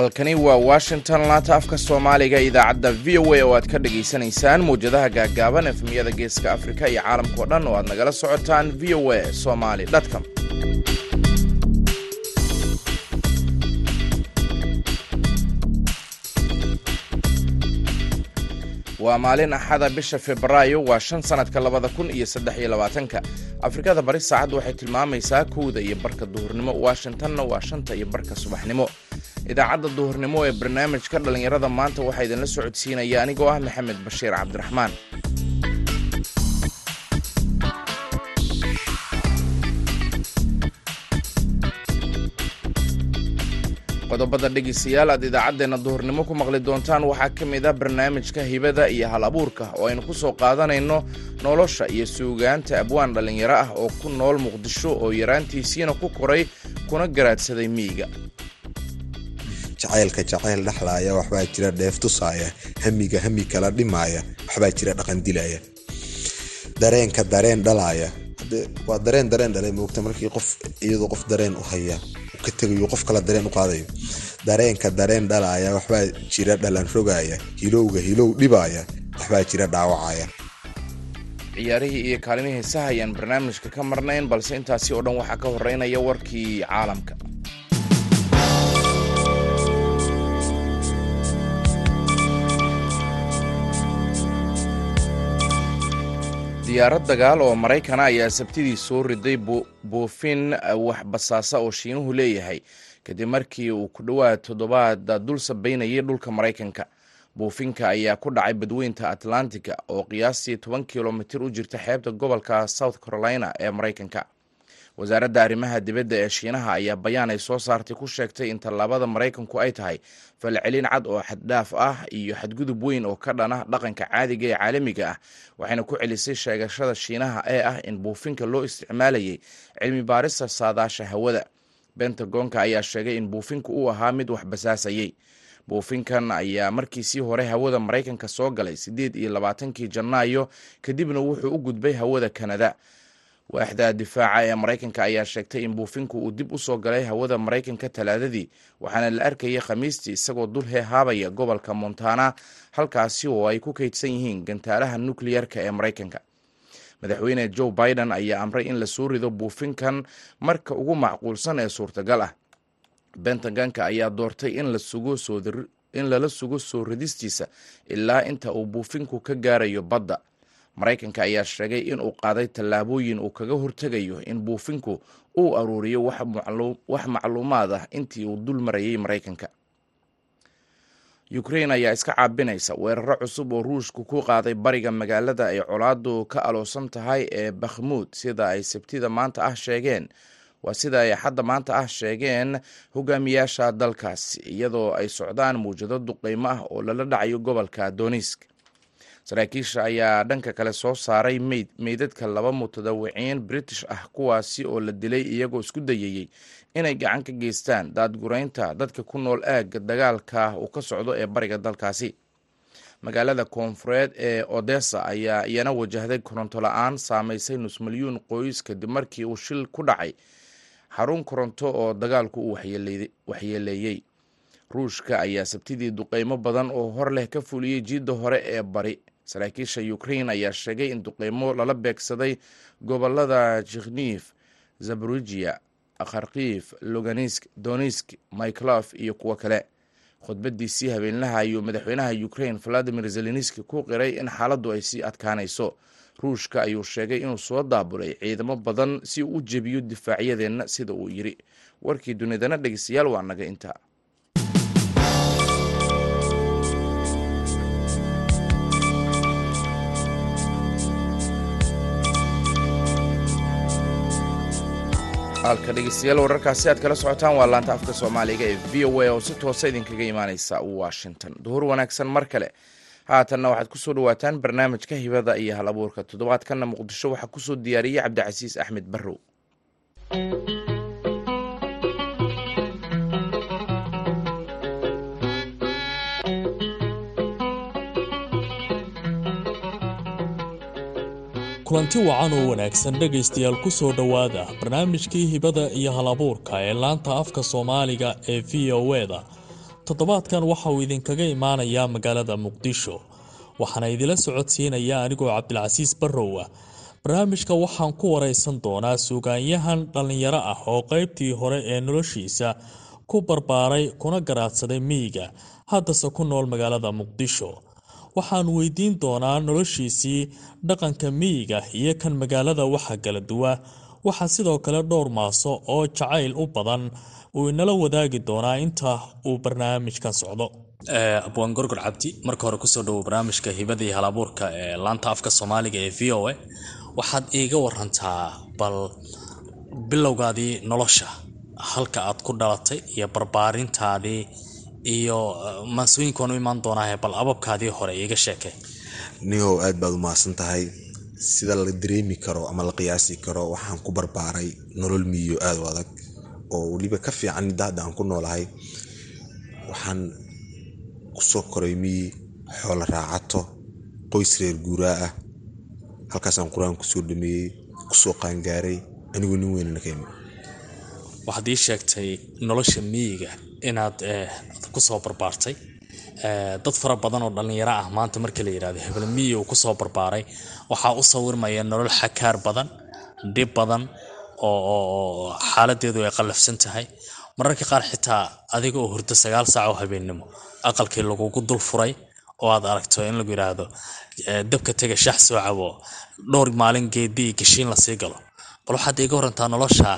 halkani waa washington. Laanta afka soomaaliga idaacadda v o a oo aad ka dhagaysanaysaan mawjadaha gaaggaaban efmiyada geeska afrika iyo caalamkao dhan oo aad nagala socotaan v o a somaly com. Waa maalin axada bisha febraayo waa shan sannadka labada kun iyo saddex iyo labaatanka. Afrikada bari saacaddu waxay tilmaamaysaa kowda iyo barka duhurnimo washingtonna waa shanta iyo barka subaxnimo idaacadda duhurnimo ee barnaamijka dhallinyarada maanta waxaa idinla socodsiinaya anigoo ah maxamed bashiir cabdiraxmaan. Qodobada dhegeystayaal aad idaacaddeenna duhurnimo ku maqli doontaan waxaa ka mid ah barnaamijka hibada iyo hal abuurka oo aynu ku soo qaadanayno nolosha iyo suugaanta abwaan dhallinyaro ah oo ku nool muqdisho oo yaraantiisiina ku koray kuna garaadsaday miyiga jacaylka jacayl dhexlaaya waxbaa jira dheef tusaaya hamiga hami kala dhimaaya waxbaa jira dhaqan dilaya. Dareenka dareen dhalaaya. Waa dareen dareen dhalay moogta markii qof iyadoo qof dareen u haya ka tegayo qof kala dareen u qaadayo. Dareenka dareen dhalaaya waxbaa jira dhalan rogaaya hilowga hilow dhibaaya waxbaa jira dhaawacaya ciyaarihii iyo kaalimihii heesaha ayaan barnaamijka ka marnayn balse intaasi oo dhan waxaa ka horeynaya warkii caalamka diyaarad dagaal oo maraykana ayaa sabtidii soo riday buufin wax basaasa oo shiinuhu leeyahay. Kadib markii uu ku dhowaad toddobaad dul sabaynayay dhulka maraykanka. Buufinka ayaa ku dhacay badweynta atlantiga oo qiyaastii toban kilomitir u jirta xeebta gobolka south carolina ee maraykanka wasaaradda arrimaha dibadda ee shiinaha ayaa bayaan ay soo saartay ku sheegtay in tallaabada maraykanku ay tahay falcelin cad oo xaddhaaf ah iyo xadgudub weyn oo ka dhana dhaqanka caadiga ee caalamiga ah waxayna ku celisay sheegashada shiinaha ee ah in buufinka loo isticmaalayay cilmi baarista saadaasha hawada. Bentagonka ayaa sheegay in buufinku uu ahaa mid wax basaasayey buufinkan ayaa markiisii hore hawada maraykanka soo galay siddeed iyo labaatankii janaayo kadibna wuxuu u gudbay hawada kanada waaxda difaaca ee maraykanka ayaa sheegtay in buufinku uu dib u soo galay hawada maraykanka talaadadii waxaana la arkayay khamiistii isagoo dul heehaabaya gobolka montana halkaasi oo ay ku kaydsan yihiin gantaalaha nukliyarka ee maraykanka. Madaxweyne joe biden ayaa amray in la soo rido buufinkan marka ugu macquulsan ee suurtagal ah. Bentagonka ayaa doortay in lala sugo soo ridistiisa ilaa inta uu buufinku ka gaarayo badda maraykanka ayaa sheegay in uu qaaday tallaabooyin uu kaga hortegayo in buufinku uu aruuriyo wax macluumaad ah intii uu dul marayay maraykanka. Ukrain ayaa iska caabinaysa weeraro cusub oo ruushku ku qaaday bariga magaalada ay colaadu ka aloosan tahay ee bakhmuud sida ay sabtida maanta ah sheegeen. Waa sida ay xadda maanta ah sheegeen hogaamiyaasha dalkaasi iyadoo ay socdaan muwjado duqeymo ah oo lala dhacayo gobolka donisk saraakiisha ayaa dhanka kale soo saaray meyd meydadka laba mutadawiciin british ah kuwaasi oo la dilay iyagoo isku dayayey inay gacan ka geystaan daadguraynta dadka ku nool aagga dagaalka uu ka socdo ee bariga dalkaasi. Magaalada koonfureed ee odessa ayaa iyana wajahday koronto la'aan saameysay nus milyuun qoys kadib markii uu shil ku dhacay. Xarun koronto oo dagaalku uu waxyeeleeyey ruushka ayaa sabtidii duqeymo badan oo hor leh ka fuliyey jiidda hore ee bari saraakiisha ukrain ayaa sheegay in duqeymo lala beegsaday gobollada jikhnif zabrujiya kharkiif loganisk donisk myclof iyo kuwo kale. Khudbadiisii habeenlaha ayuu madaxweynaha ukrain valadimir zelenski ku qiray in xaaladdu ay sii adkaanayso. Ruushka ayuu sheegay inuu soo daabulay ciidamo badan si uu u jebiyo difaacyadeenna sida uu yiri. Warkii dunidana dhegeystayaal waa naga intaa halka dhegeystayaal wararkaasi aad kala socotaan waa laanta afka soomaaliga ee v o a oo si toosa idinkaga imaaneysa washington. Duhur wanaagsan mar kale. Haatanna waxaad ku soo dhawaataan barnaamijka hibada iyo hal abuurka. Toddobaadkanna muqdisho waxaa ku soo diyaariyey cabdicasiis axmed barrow kulanti wacan oo wanaagsan dhegaystayaal ku soo dhowaada. Barnaamijkii hibada iyo halabuurka ee laanta afka soomaaliga ee v o eda toddobaadkan waxa uu idinkaga imaanayaa magaalada muqdisho. Waxaana idila socodsiinaya anigoo cabdilcasiis barrow ah barnaamijka waxaan ku waraysan doonaa suugaanyahan dhallinyaro ah oo qaybtii hore ee noloshiisa ku barbaaray kuna garaadsaday miyiga haddase ku nool magaalada muqdisho waxaan weydiin doonaa noloshiisii dhaqanka miyiga iyo kan magaalada waxa kala duwa waxaa sidoo kale dhowr maaso oo jacayl u badan uu inala wadaagi doonaa inta uu barnaamijkan socdo. Abwaan gorgor cabdi. Marka hore ku soo dhawow barnaamijka hibada iyo halabuurka ee laanta afka soomaaliga ee v o a. Waxaad iiga warantaa bal bilowgaadii nolosha halka aad ku dhalatay iyo barbaarintaadii iyo maansooyinkaan u imaan doonaahe bal ababkaadii hore iiga sheekay. Nihow aad baad u mahadsan tahay sida la dareemi karo ama la qiyaasi karo waxaan ku barbaaray nolol miyo aad u adag oo weliba ka fiican midda hadda aan ku noolahay. Waxaan ku soo koray miyi xoolo raacato qoys reer guuraa ah halkaasaan qur'aan ku soo dhameeyey ku soo qaangaaray anigoo nin weynana ka imi waxaad ii sheegtay nolosha miyiga inaad ku soo barbaartay. Dad fara badan oo dhallinyaro ah maanta marka la yidhahdo hebel miyi uu ku soo barbaaray waxaa u sawirmaya nolol xakaar badan dhib badan oo xaaladeedu ay qallafsan tahay. Mararka qaar xitaa adiga oo hurdo sagaal saac oo habeennimo aqalkii lagugu dul furay oo aad aragto in lagu yidhaahdo dabka tega shax soo cabo dhowr maalin geedi iyo gashiin la sii galo. Bal waxaad iiga warantaa nolosha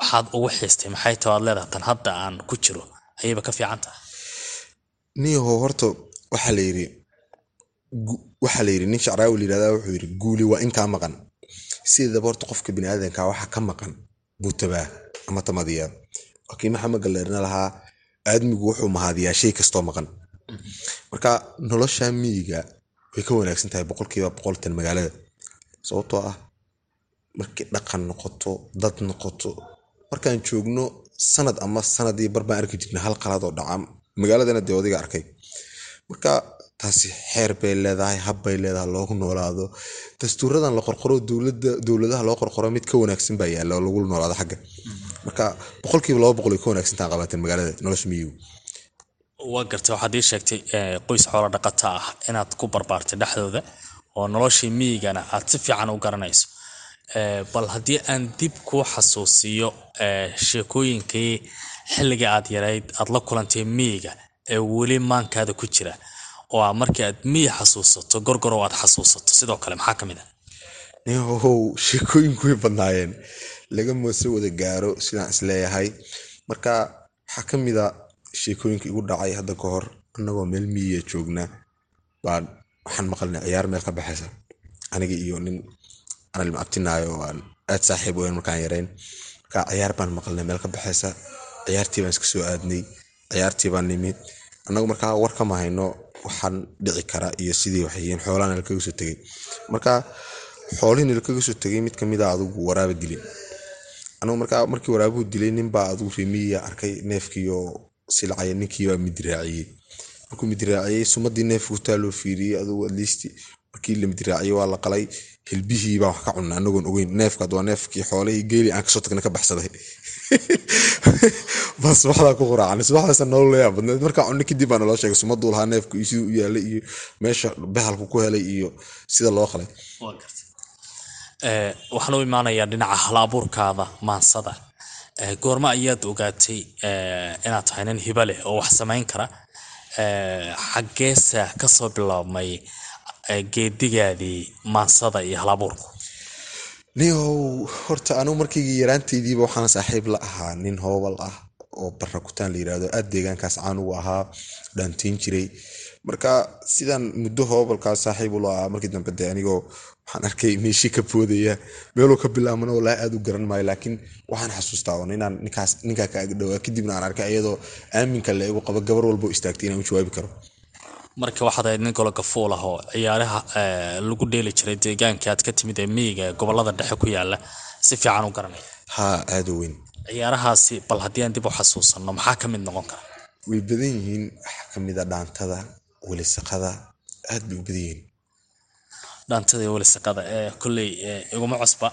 waxaad ugu xiistay maxay taho aad leedahay tan hadda aan ku jiro ayayba ka fiican tahay niyaho horta waxaa la waxaa la nin shacraawi la wuxuu yidhi guuli waa in kaa maqan. Sideedaba horta qofka biniaadanka waxa ka maqan buutabaa ama tamadiya laakiin maxamed galleerna lahaa aadmigu wuxuu mahadiyaa shay kastoo maqan. Marka nolosha miyiga way ka wanaagsan tahay boqolkiiba boqoltan magaalada. Sababtoo ah markii dhaqan noqoto dad noqoto markaan joogno sanad ama sanadii bar baan arki jirna hal qalad oo dhaca magaaladana dee odiga arkay. Marka taasi xeer bay leedahay hab bay leedahay loogu noolaado. Dastuuradan la qorqoro dowladaha loo qorqoro mid ka wanaagsan baa yaalla oo lagu noolaado xagga. Marka boqolkiiba laba boqol ay ka wanaagsantaa qabateen magaalada nolosha miyigu waa gartay waxaad ii sheegtay qoys xoolo dhaqata ah inaad ku barbaartay dhexdooda oo noloshii miyigana aad si fiican u garanayso bal haddii aan dib kuu xasuusiyo sheekooyinkii xilliga aad yarayd aad la kulantay miyiga ee weli maankaada ku jira oo a markii aad miyi xasuusato gorgorow aad xasuusato. Sidoo kale maxaa ka mid a nihow sheekooyinku way badnaayeen laga moose wada gaaro sidaan is leeyahay marka waxaa ka mid a sheekooyinka igu dhacay hadda ka hor annagoo meel miyiya joogna baan waxaan maqalnay ciyaar meel ka baxaysa aniga iyo nin ilma abtinaayo oo aan aad saaxiib weyn markaan yarayn marka ciyaar baan maqalnay meel ka baxaysa. Ciyaartii baan iska soo aadnay. Ciyaartii baan nimid. Annagu markaa war kama hayno waxaan dhici kara iyo sidii waxyihiin xoolaha nalkaga soo tegay. Marka xoolihii nalkaga soo tegay mid ka mid a adugu waraaba dilay. Anagu markaa markii waraabuhu dilay ninbaa adugu remiya arkay neefkiioo silcaya ninkiibaa midraaciyey markuu midraaciyey sumadii neefka loo fiiriyey adugu atleast markii la midraaciyey waa la qalay. Hilbihiibaa wax ka cunna anagoon ogeyn. Neefkaad waa neefkii xoolihii geeli aan ka soo tagna ka baxsaday. Baa subaxdaa ku quraacan subaxdaasa nolol layaa badneed markaa cunno kadib baa naloo sheegay sumaduu lahaa neefka iyo siduu u yaalay iyo meesha bahalku ku helay iyo sida loo qalay. Waxaan u imaanayaa dhinaca hal abuurkaada maansada goorma ayaad ogaatay inaad tahay nin hiba leh oo wax samayn kara. Xaggeesa ka soo biloabmay geedigaadii maansada iyo hal abuurku nihow horta anugu markaygii yaraantaydiiba waxaan saaxiib la ahaa nin hoobal ah oo barra kutaan la yiraahdo aad deegaankaas caan ugu ahaa dhaantiin jiray. Marka sidaan muddo hoobalkaas saaxiib ula ahaa markii dambe de anigoo waxaan arkay meeshii ka boodaya meeluu ka bilaabmana walaa aad u garan maayo laakiin waxaan xasuustaa un inaan ninkaas ninkaa kaaga dhowaa kadibna aan arkay iyadoo aaminka la igu qabo gabar walbo istaagtay inaan u jawaabi karo marka waxaad ahayd nin gologa fuul ah oo ciyaaraha lagu dheeli jiray deegaankii aad ka timid ee miyiga ee gobollada dhexe ku yaalla si fiican u garanaya haa aada u weyn. Ciyaarahaasi bal haddii aan dib u xasuusanno maxaa ka mid noqon kara? Way badan yihiin waxaa ka mid a dhaantada welisaqada aad bay u badan yihiin. Dhaantada welisaqada ee kolley iguma cusba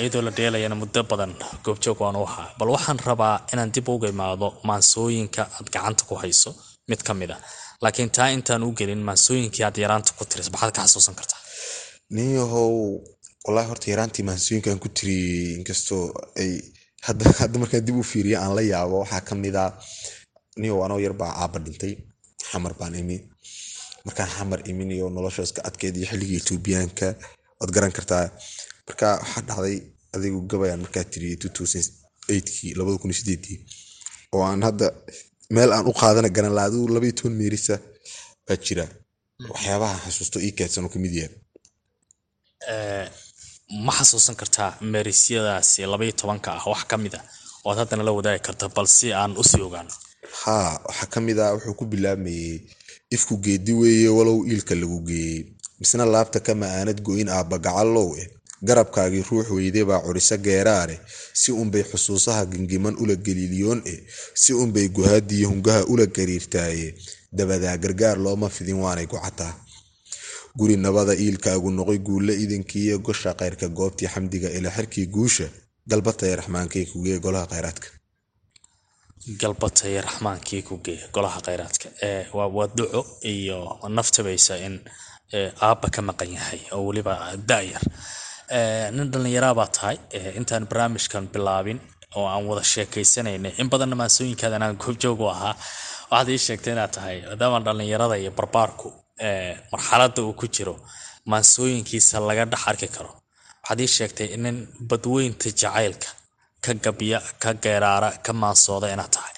iyadoo la dheelayana muddo badan goobjoog waan u ahaa. Bal waxaan rabaa inaan dib uga imaado maansooyinka aad gacanta ku hayso mid ka mid a laakiin taa intaan u gelin maansooyinkii aad yaraanta ku tiris maxaad ka xasuusan kartaa? Ninyahow wallaahi horta yaraantii maansooyinkan ku tiriyey inkastoo ay hadda markaan dib u fiiriya aan la yaabo waxaa ka mid a niyow anoo yar baa aaba dhintay xamar baan imi markaan xamar imin iyo nolosha iska adkeed iyo xilligii etoobiyaanka waad garan kartaa. Marka waxaa dhacday adigu gabayaan markaa tiriyey oo aan hadda meel aan u qaadana garan la adigu labaiyo toban meerisa baa jira. Waxyaabaha xasuusto ii kaadsan oo ka mid yahay. Ma xasuusan kartaa meerisyadaasi labaiyo tobanka ah wax ka mid a oo aad haddana la wadaagi karta bal si aan u sii ogaano. Haa waxaa ka mid ah wuxuu ku bilaabmayey ifku geedi weeye walow iilka lagu geeyey. Misna laabta kama aanad go'in aabba gacallow eh garabkaagii ruux weyde baa curisa geeraare si unbay xusuusaha gengiman ula geliiliyoon eh si unbay guhaadiyo hungaha ula gariirtaaye. Dabadaa gargaar looma fidin waanay gocataa guri nabada iilkaagu noqoy guulle idankiiyo gosha kayrka goobtii xamdiga ilaa xirkii guusha galbataya raxmaankay kugee golaha khayraadka. Galbataya raxmaankii ku golaha khayraadka. Waa duco iyo naftabaysa in aabba ka maqan yahay oo weliba da'yar nin dhallinyaraabaa tahay. Intaan barnaamijkan bilaabin oo aan wada sheekaysanaynay in badanna maansooyinkaada aan goobjoog u ahaa waxaad ii sheegtay inaad tahay maadaama dhallinyarada iyo barbaarku marxaladda uu ku jiro maansooyinkiisa laga dhex arki karo. Waxaad ii sheegtay nin badweynta jacaylka ka gabya ka geeraara ka maansooda inaad tahay.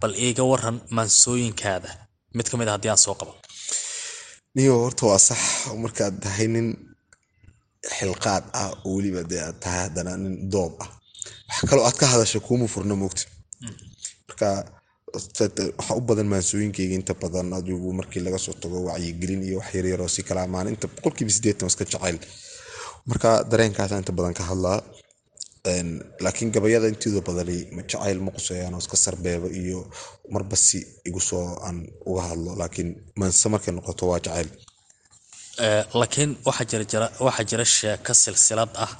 Bal iiga waran maansooyinkaada. Mid ka mid a haddii aan soo qaban. Niyo horta waa sax. Markaad tahay nin xilqaad ah oo weliba dee haddana nin doob ah. Waxa kaloo aad ka hadasha kuuma furna moogta marka waxaa u badan maansooyinkeyga inta badan adigu markii laga soo tago wacyigelin iyo wax yaryaroo si kala amaan inta boqolkiiba sideetan iska jacayl. Marka dareenkaasa inta badan ka hadlaa laakiin gabayada intooda badani jacayl ma quseeyaan iska sarbeeba iyo marba si igu soo aan uga hadlo laakiin maanse markay noqoto waa jacayl laakiin waxaa jira sheeko silsilad ah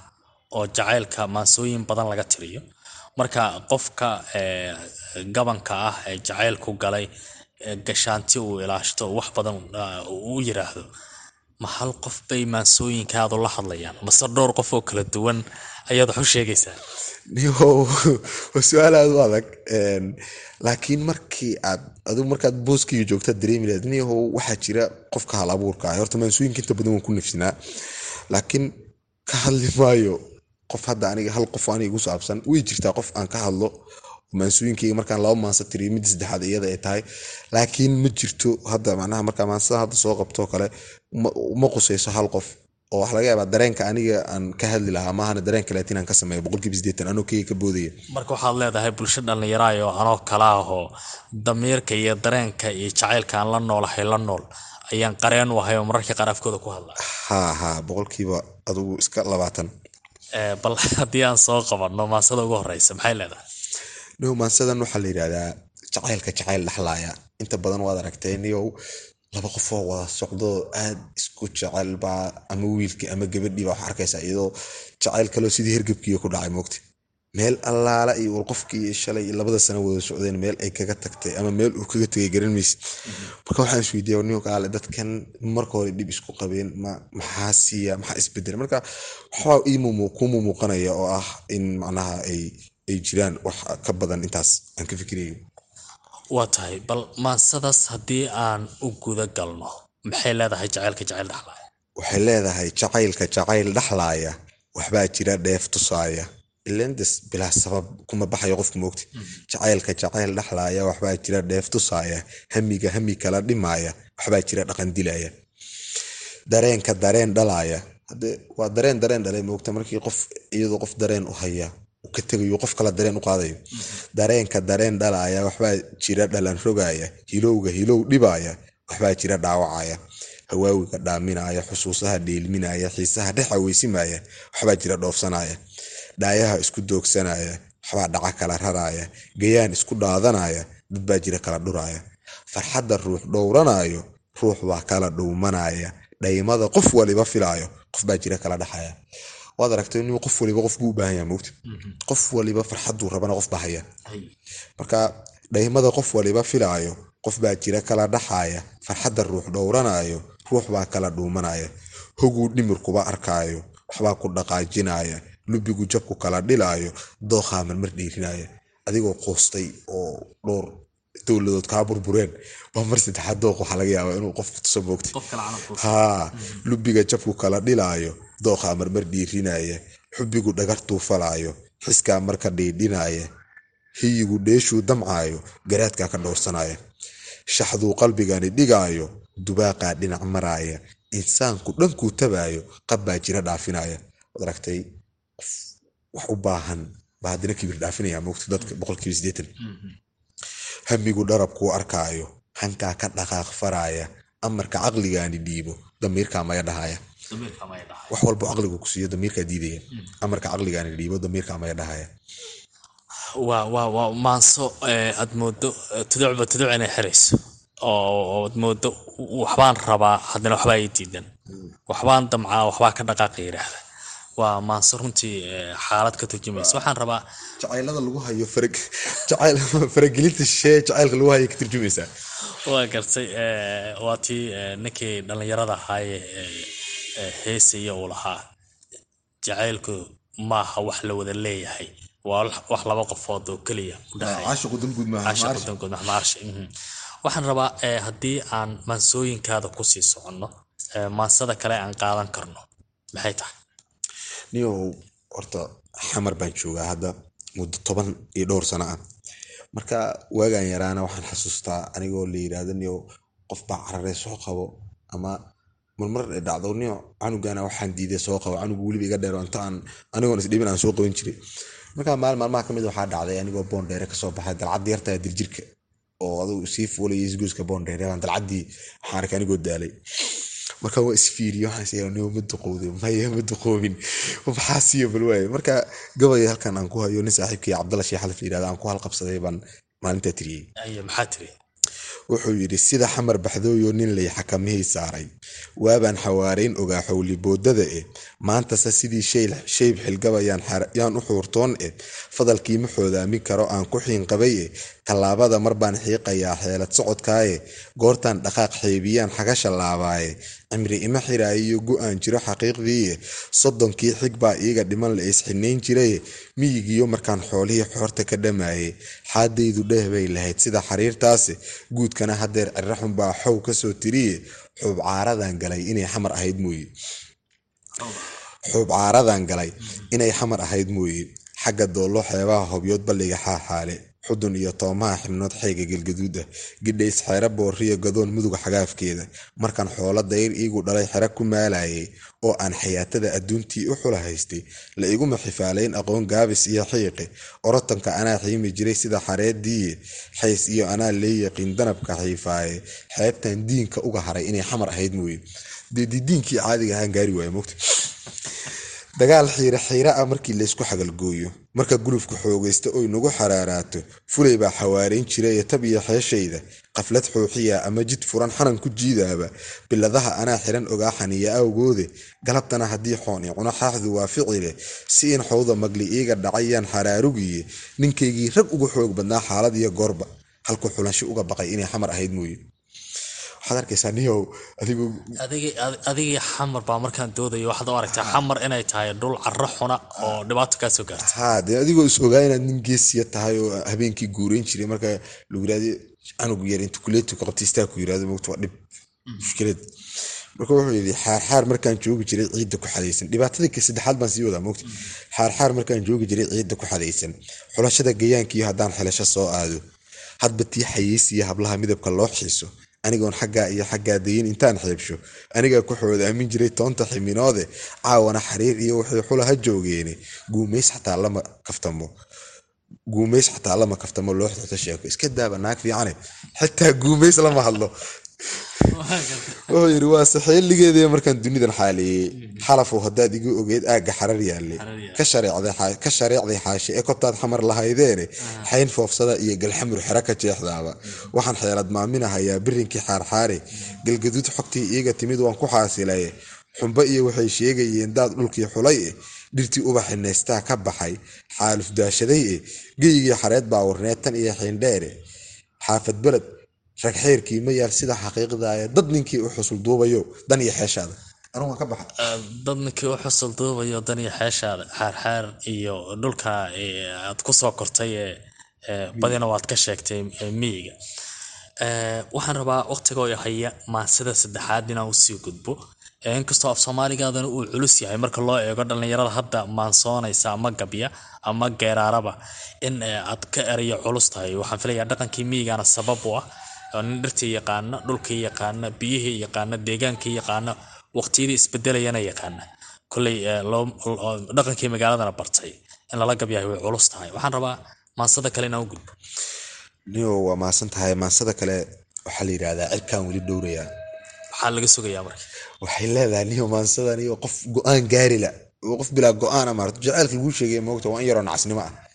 oo jacaylka maansooyin badan laga tiriyo. Marka qofka gabanka ah ee jacaylku galay gashaanti uu ilaashto wax badan u yiraahdo ma hal qof bay maansooyinkaadu la hadlayaan? Mase dhowr qof oo kala duwan ayaad wax u sheegaysaa? Waa su'aal aad u adag laakiin markii aad adigu markaad booskiga joogtaad dareemi lahayd niyahow waxaa jira qofka hal abuurka ah. Horta maansooyinka inta badan waan ku nafsinaa laakiin ka hadli maayo qof hadda aniga hal qof aniga igu saabsan way jirtaa qof aan ka hadlo. Maansooyinkeyga markaan laba maansa tiriyo mid saddexaad iyada ay tahay. Laakiin ma jirto hadda macnaha markaa maansada hadda soo qabtoo kale ma qusayso hal qof oo waxa laga yaabaa dareenka aniga aan ka hadli lahaa maahana dareenka laatiin aan ka sameeyo boqolkiiba sideetan anoo keyga ka boodaya. Marka waxaad leedahay bulsho dhallinyaraayo anoo kala ahoo damiirka iyo dareenka iyo jacaylka aan la noolahay la nool ayaan qareen u ahay oo mararka qaar afkooda ku hadla haa haa boqolkiiba adigu iska labaatan. Bal haddii aan soo qabanno maansada ugu horeysa maxay leedahay? No maansadan waxaa la yidhahdaa jacaylka jacayl dhexlaaya inta badan waad aragtay niyow laba qofoo wada socdo aad isku jecelbaa ama wiilkii ama gabadhii baa wax arkaysa iyadoo jacayl kaloo sidii hergebkiiyo ku dhacay moogta meel allaala iyo qofkii shalay labada sano wada socdeen meel ay kaga tagtay ama meel uu kaga tegay garan maysid. Marka waxaan isweydiiya niyo kaale dadkan marka hore dhib isku qabeen ma maxaa siiya maxaa isbedela marka waxbaa ku mumuuqanaya oo ah in macnaha ay jiraan wax ka badan intaas aan ka fikirayo waa tahay bal maansadaas haddii aan u guda galno? Maxay leedahay jacaylka jacayl dhexlaaya waxay leedahay jacaylka jacayl dhexlaaya waxbaa jira dheef tusaaya. Ilendes bilaa sabab kuma baxayo qofku moogta jacaylka jacayl dhexlaaya waxbaa jira dheef tusaaya. Hamiga hami kala dhimaaya waxbaa jira dhaqan dilaya dareenka dareen dhalaaya. Waa dareen dareen dhalay moogta markii qof iyadoo qof dareen u haya ka tegayo qof kala dareen u qaadayo. Dareenka dareen dhalaaya waxbaa jira dhalan rogaaya hilowga hilow dhibaaya waxbaa jira dhaawacaya. Hawaawiga dhaaminaya xusuusaha dheelminaya xiisaha dhex aweysimaya waxbaa jira dhoofsanaya. Dhaayaha isku doogsanaya waxbaa dhaca kala raraya. Gayaan isku dhaadanaya dad baa jira kala dhuraya. Farxadda ruux dhowranayo ruux baa kala dhowmanaya. Dhaymada qof waliba filaayo qof baa jira kala dhaxaya waad aragtay nin qof waliba qof buu u baahan yaha mogta qof waliba farxaduu rabana qof baa haya marka dhaymada qof waliba filaayo qof baa jira kala dhaxaaya farxadda ruux dhowranaayo ruux baa kala dhuumanaya hoguu dhimirkuba arkaayo waxbaa ku dhaqaajinaya lubigu jabku kala dhilaayo dookhaa marmar dhiirinaya adigoo quustay oo dhowr dowladood kaa burbureen waa mar saddexaad dooq waxaa laga yaabaa inuu qofku tuso moogta haa lubiga jabku kala dhilaayo dookhaa marmar dhiirinaya xubigu dhagartuu falaayo xiskaa marka dhiidhinaya hiyigu dheeshuu damcaayo garaadkaa ka dhowrsanaya shaxduu qalbigani dhigaayo dubaaqaa dhinac maraaya insaanku dhankuu tabaayo qabbaa jira dhaafinaya waad aragtay qof wax u baahan baa haddana kibir dhaafinaya moogta dadka boqolkiiba sideetan hamigu dharabkuu arkaayo. Hankaa ka dhaqaaq faraaya. Amarka caqligaani dhiibo damiirkaa maya dhahaya wax walbo caqligu ku siiyo damiirkaa diidaya. Amarka caqligaani dhiibo damiirkaa maya dhahaya waa waa waa maanso aad moodo tuducba tuduc inay xirayso. Oo ad moodo waxbaan rabaa haddana waxbaa ii diidan. Waxbaan damcaa waxbaa ka dhaqaaqa yidhaahda waa maanso runtii xaalad ka turjumaysa waxaan rabaa jacaylada lagu hayo faragelinta shee jacaylka lagu hayo ka turjumaysaa waa gartay waa tii ninkii dhallinyarada ahaaye heesaya uu lahaa. Jacaylku maaha wax la wada leeyahay. Waa wax laba qofood oo keliya waxaan rabaa haddii aan maansooyinkaada ku sii soconno maansada kale aan qaadan karno. Maxay tahay niyow horta xamar baan joogaa hadda muddo toban iyo dhowr sano ah. Marka waagaan yaraana waxaan xasuustaa anigoo la yiraahdo niyow qof baa cararee soo qabo ama marmar dhacdo. Niyo canugana waxaan diiday soo qabo. Canugu weliba iga dheero inta aan anigoon isdhibin aan soo qaban jiray markaa maalin maalmaha ka mid waxaa dhacday anigoo boondheere ka soo baxay dalcad yartaa diljirka oo adugu sii fuulay isgoyska boondheere baan dalcaddii waxaan arkay anigoo daalay marka waa isfiiriyo waxaan ma duqowday maya ma duqoobin maxaa siiyo bal waaye marka gabaya halkan aan ku hayo nin saaxiibkii cabdalla sheekh xalif yidhahda aan ku halqabsaday baan maalintaa tiriyey. Maxaa tiri wuxuu yidhi sida xamar baxdooyo nin lay xakamihii saaray. Waabaan xawaarayn ogaa xowli boodada eh maantase sidii shayb xilgabayaan u xuurtoon eh. Fadalkii ma xoodaamin karo aan ku xiinqabay eh. Tallaabada mar baan xiiqayaa xeelad socodkaaye goortaan dhaqaaq xeebiyaan xagasha laabaaye cimri ima xiraayiyo go'aan jiro xaqiiqdiiye soddonkii xig baa iiga dhiman la isxinayn jiraye miyigiyo markaan xoolihii xoorta ka dhamaaye xaadaydu dheeh bay lahayd sida xariirtaase guudkana haddeer cirraxun baa xow ka soo tiriye xuub caaradan galay inay xamar ahayd mooye. Xuub caaradan galay inay xamar ahayd mooye. Xagga doollo xeebaha hobyood balliga xaaxaale xudun iyo toomaha xibnood xayga galgaduud ah gidhays xeero booriyo gadoon muduga xagaafkeeda. Markaan xoolo dayr iigu dhalay xero ku maalayay oo aan xayaatada adduuntii u xula haystay la iguma xifaalayn aqoon gaabis iyo xiiqi. Orotanka anaa xiimi jiray sida xareediiye xays iyo anaa lee yaqiin danabka xiifaaye. Xeebtan diinka uga haray inay xamar ahayd mooye. Dee diinkii caadiga ahaan gaari waaya mogta dagaal xiire xiire ah markii laysku xagalgooyo marka gulufka xoogaysta oy nagu xaraaraato fulay baa xawaarayn jiraye tab iyo xeeshayda. Qaflad xooxiya ama jid furan xanan ku jiidaaba. Biladaha anaa xiran ogaa xaniya awgoode. Galabtana haddii xooni cuno xaaxdu waa ficile si in xowda magli iiga dhacayaan xaraarugiye ninkaygii rag ugu xoog badnaa xaalad iyo goorba. Halku xulansho uga baqay inay xamar ahayd mooye waxaad arkaysaa niyow adigu adigii xamar baa markaan doodayo. Waxaad u aragtaa xamar inay tahay dhul carro xuna oo dhibaato kaa soo gaarta haa dee adigoo is ogaa inaad nin geesiya tahay oo habeenkii guureyn jiray. Marka lagu yiraahdo canug yar intu kuleetu ka istaa ku yiraahdo mogta waa dhib. Mushkilad. Marka wuxuu yidhi xaarxaar markaan joogi jiray ciidda ku xadaysan. Dhibaatadii ka saddexaad baan sii wadaa mogta xaarxaar markaan joogi jiray ciidda ku xadaysan. Xulashada gayaankiiyo haddaan xilasho soo aado. Hadba tii xayeysiya hablaha midabka loo xiiso anigoon xaggaa iyo xaggaa dayin intaan xiibsho anigaa ku xoodaamin jiray toonta ximinoode caawana xariir iyo waxay xula ha joogeene. Guumays xataa lama kaftamo. Guumays xataa lama kaftamo loo xirto sheeko. Iska daaba naag fiicane. Xitaa guumays lama hadlo wuxuu yidhi waa saxeeligeedii markaan dunidan xaaleeyey xalafow haddaad igu ogeyd aagga xarar yaalle ka shareecday xaashi ee kobtaad xamar lahaydeene xayn foofsada iyo galxamur xero ka jeexdaaba. Waxaan xeelad maaminahayaa birinkii xaarxaare galgaduud xogtii iiga timid waan ku xaasilaye xumbo iyo waxay sheegayeen daad dhulkii xulay. Eh dhirtii ubaxi neystaa ka baxay. Xaaluf daashaday. Eh geyigii xareed baa warneed tan iyo xiindheere xaafad beled rag xeerkii ma yaal sida xaqiiqdaaya dad ninkii u xusul duubayo dan iyo xeeshaada. Dad ninkii u xusul duubayo dan iyo xeeshaada xaarxaar iyo dhulka aad ku soo kortay ee badina waad ka sheegtay miyiga. Waxaan rabaa waqtigoo haya maansida saddexaad inaan u sii gudbo. Inkastoo af soomaaligaadana uu culus yahay marka loo eego dhallinyarada hadda maansoonaysa ama gabya ama geeraaraba in aad ka erayo culus tahay waxaan filayaa dhaqankii miyigana sabab u ah nin dhirtii yaqaana dhulkii yaqaana biyihii yaqaana deegaankii yaqaana waqtiyadii isbedelayana yaqaana koley dhaqankii magaaladana bartay. In lala gabyahay way culus tahay. Waxaan rabaa maansada kale inaan u gudbo. Niyo waa maasan tahay. Maansada kale waxaa la yidhahdaa cirkaan weli dhowrayaa waxaa laga sugayaa marka. Waxay leedahay niyo maansadan iyo qof go'aan gaarila qof bilaa go'aan maarata jaceylka laguu sheegay moogta waa in yaroo nacasnimo ah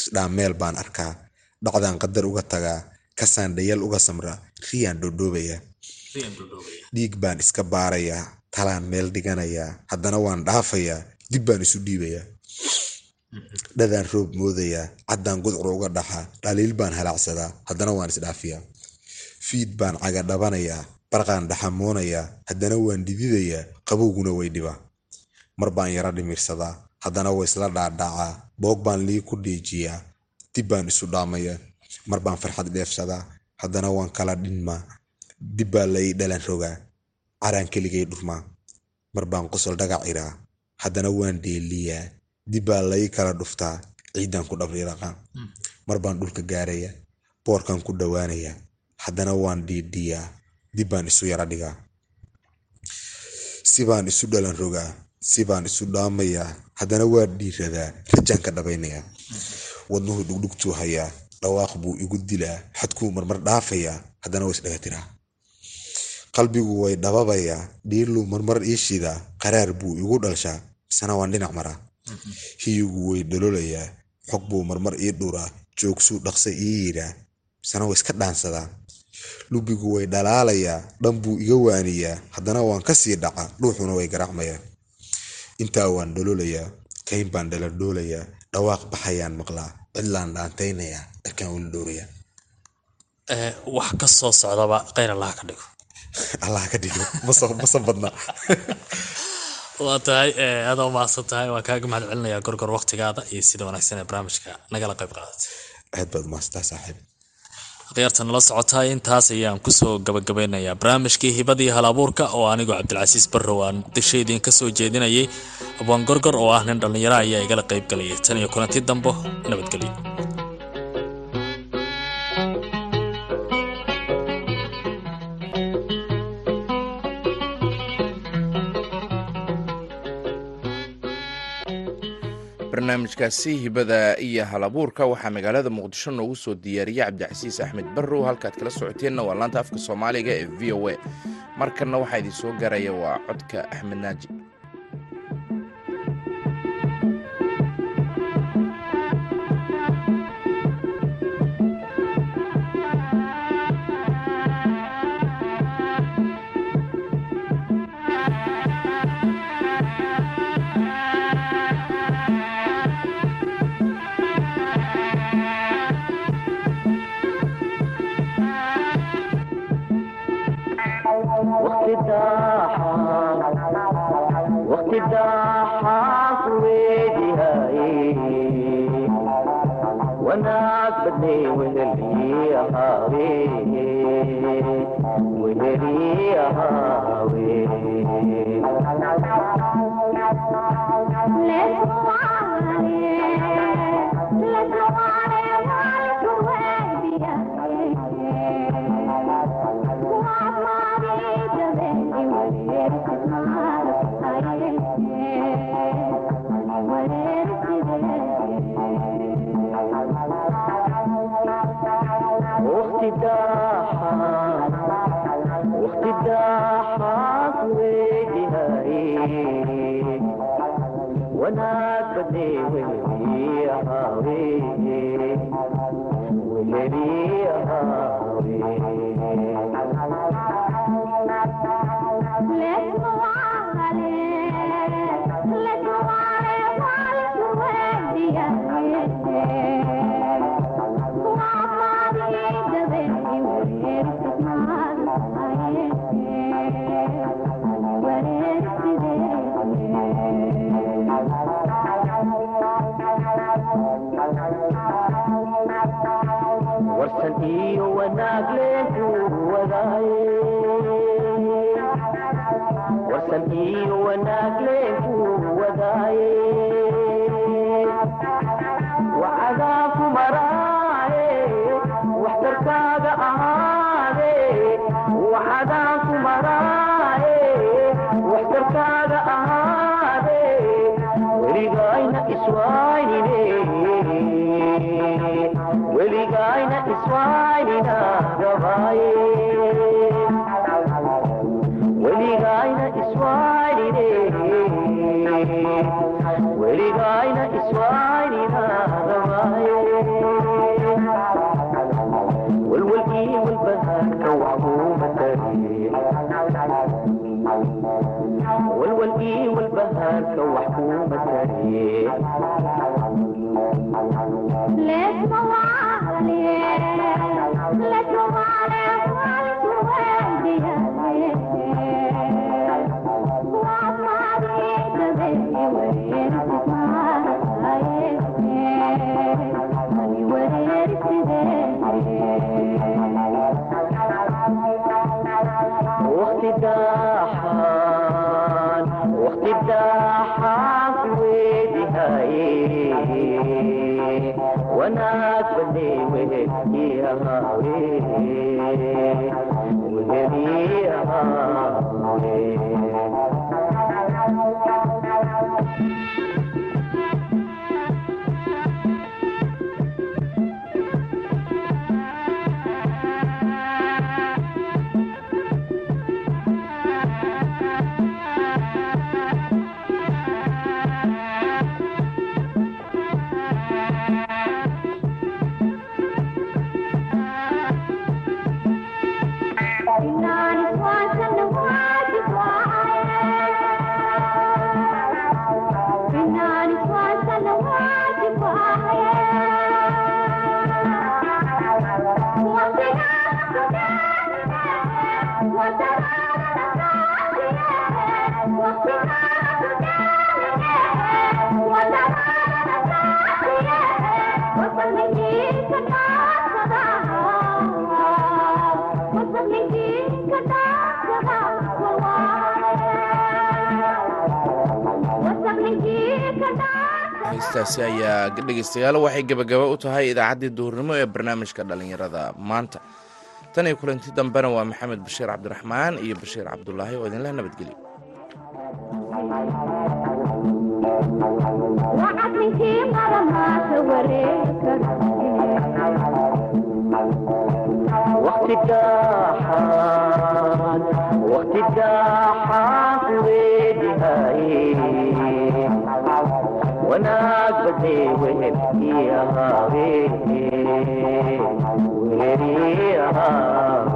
isdhaameel baan arkaa. Dhacdaan qadar uga tagaa kasaan dhayal uga samraa riyaan dhodhoobayaa dhiig baan iska baarayaa talaan meel dhiganayaa haddana waan dhaafayaa dib baan isu dhiibayaa dhadaan roob moodayaa caddaan gudcur uga dhaxaa dhaliil baan halaacsadaa haddana waan isdhaafiyaa fiid baan caga dhabanayaa barqaan dhaxamoonayaa haddana waan dhididayaa qabowguna way dhibaa mar baan yara dhimirsadaa haddana way isla dhaadhacaa. Boog baan lii ku dhiijiyaa dib baan isu dhaamayaa. Mar baan farxad dheefsadaa. Haddana waan kala dhinmaa. Dib baa lai dhalan rogaa. Caraan keligay dhurmaa. Mar baan qosol dhagac haddana waan dheeliyaa. Dib baa lai kala dhuftaa. Ciidan ku dhabriiraqaa mar baan dhulka gaarayaa. Boorkan ku dhowaanayaa haddana waan dhiidhiyaa dib baan isu yara dhigaa. Si baan isu dhalan rogaa si baan isu dhaamayaa haddana waa dhiiradaa rajaan ka dhabaynayaa wadnuhu dhugdhugtuu hayaa dhawaaq buu igu dilaa xadkuu marmar dhaafayaa haddana waa isdhagatiraa qalbigu way dhababayaa dhiirluu marmar ii shidaa qaraar buu igu dhalshaa misana waan dhinac maraa. Hiyigu way dhalolayaa xog buu marmar ii dhuraa joogsuu dhaqsa ii yidhaa misana waa iska dhaansadaa. Lubigu way dhalaalayaa dhan buu iga waaniyaa haddana waan ka sii dhaca dhuuxuna way garaacmayaa intaa waan dhalolayaa kayn baan dhaladhoolayaa dhawaaq baxayaan maqlaa cidlaan dhaantaynayaa dharkaan weli dhowrayaa wax ka soo socdaba kheyr allaha ka dhigo. Allah ka dhigo masan badna waa tahay aada u mahadsan tahay waan kaaga mahad celinayaa gorgor waqtigaada iyo sida wanaagsan ee barnaamijka nagala qayb qaadatay aad baad umahadsantaa saaxiib akhyaarta nala socotaa intaas ayaan ku soo gabagabeynayaa. Barnaamijkii hibadii hal abuurka oo anigoo cabdilcasiis barrow aan muqdisho idiin ka soo jeedinayay abwaan gorgor oo ah nin dhallinyaro ayaa igala qayb galayay tan iyo kulanti dambo nabadgelyo barnaamijkaasi hibada iyo halabuurka waxaa magaalada muqdisho noogu soo diyaariyey cabdicasiis axmed barrow. Halkaad kala socoteenna waa laanta afka soomaaliga ee v o a. Markanna waxaa idin soo gaaraya waa codka axmed naaji وقت الداحة wanaag badne wehelii iyo wanaag wadaaye warsan iyo wanaag leenku wadaaye wacadaa ku maraaye waxtarkaaga ahaade wacadaa ku maraaye waxtarkaaga ahaade weligayna iswaynine weligayna iswaynina heystaasi ayaa dhegeystayaal waxay gebagaba u tahay idaacaddii duhurnimo ee barnaamijka dhallinyarada. Maanta tan iyo kulanti dambena waa maxamed bashiir cabdiraxmaan iyo bashiir cabdulaahi oo idinleh nabadgelyo wanaag badne wehelii ahaawe wehelii ahaawe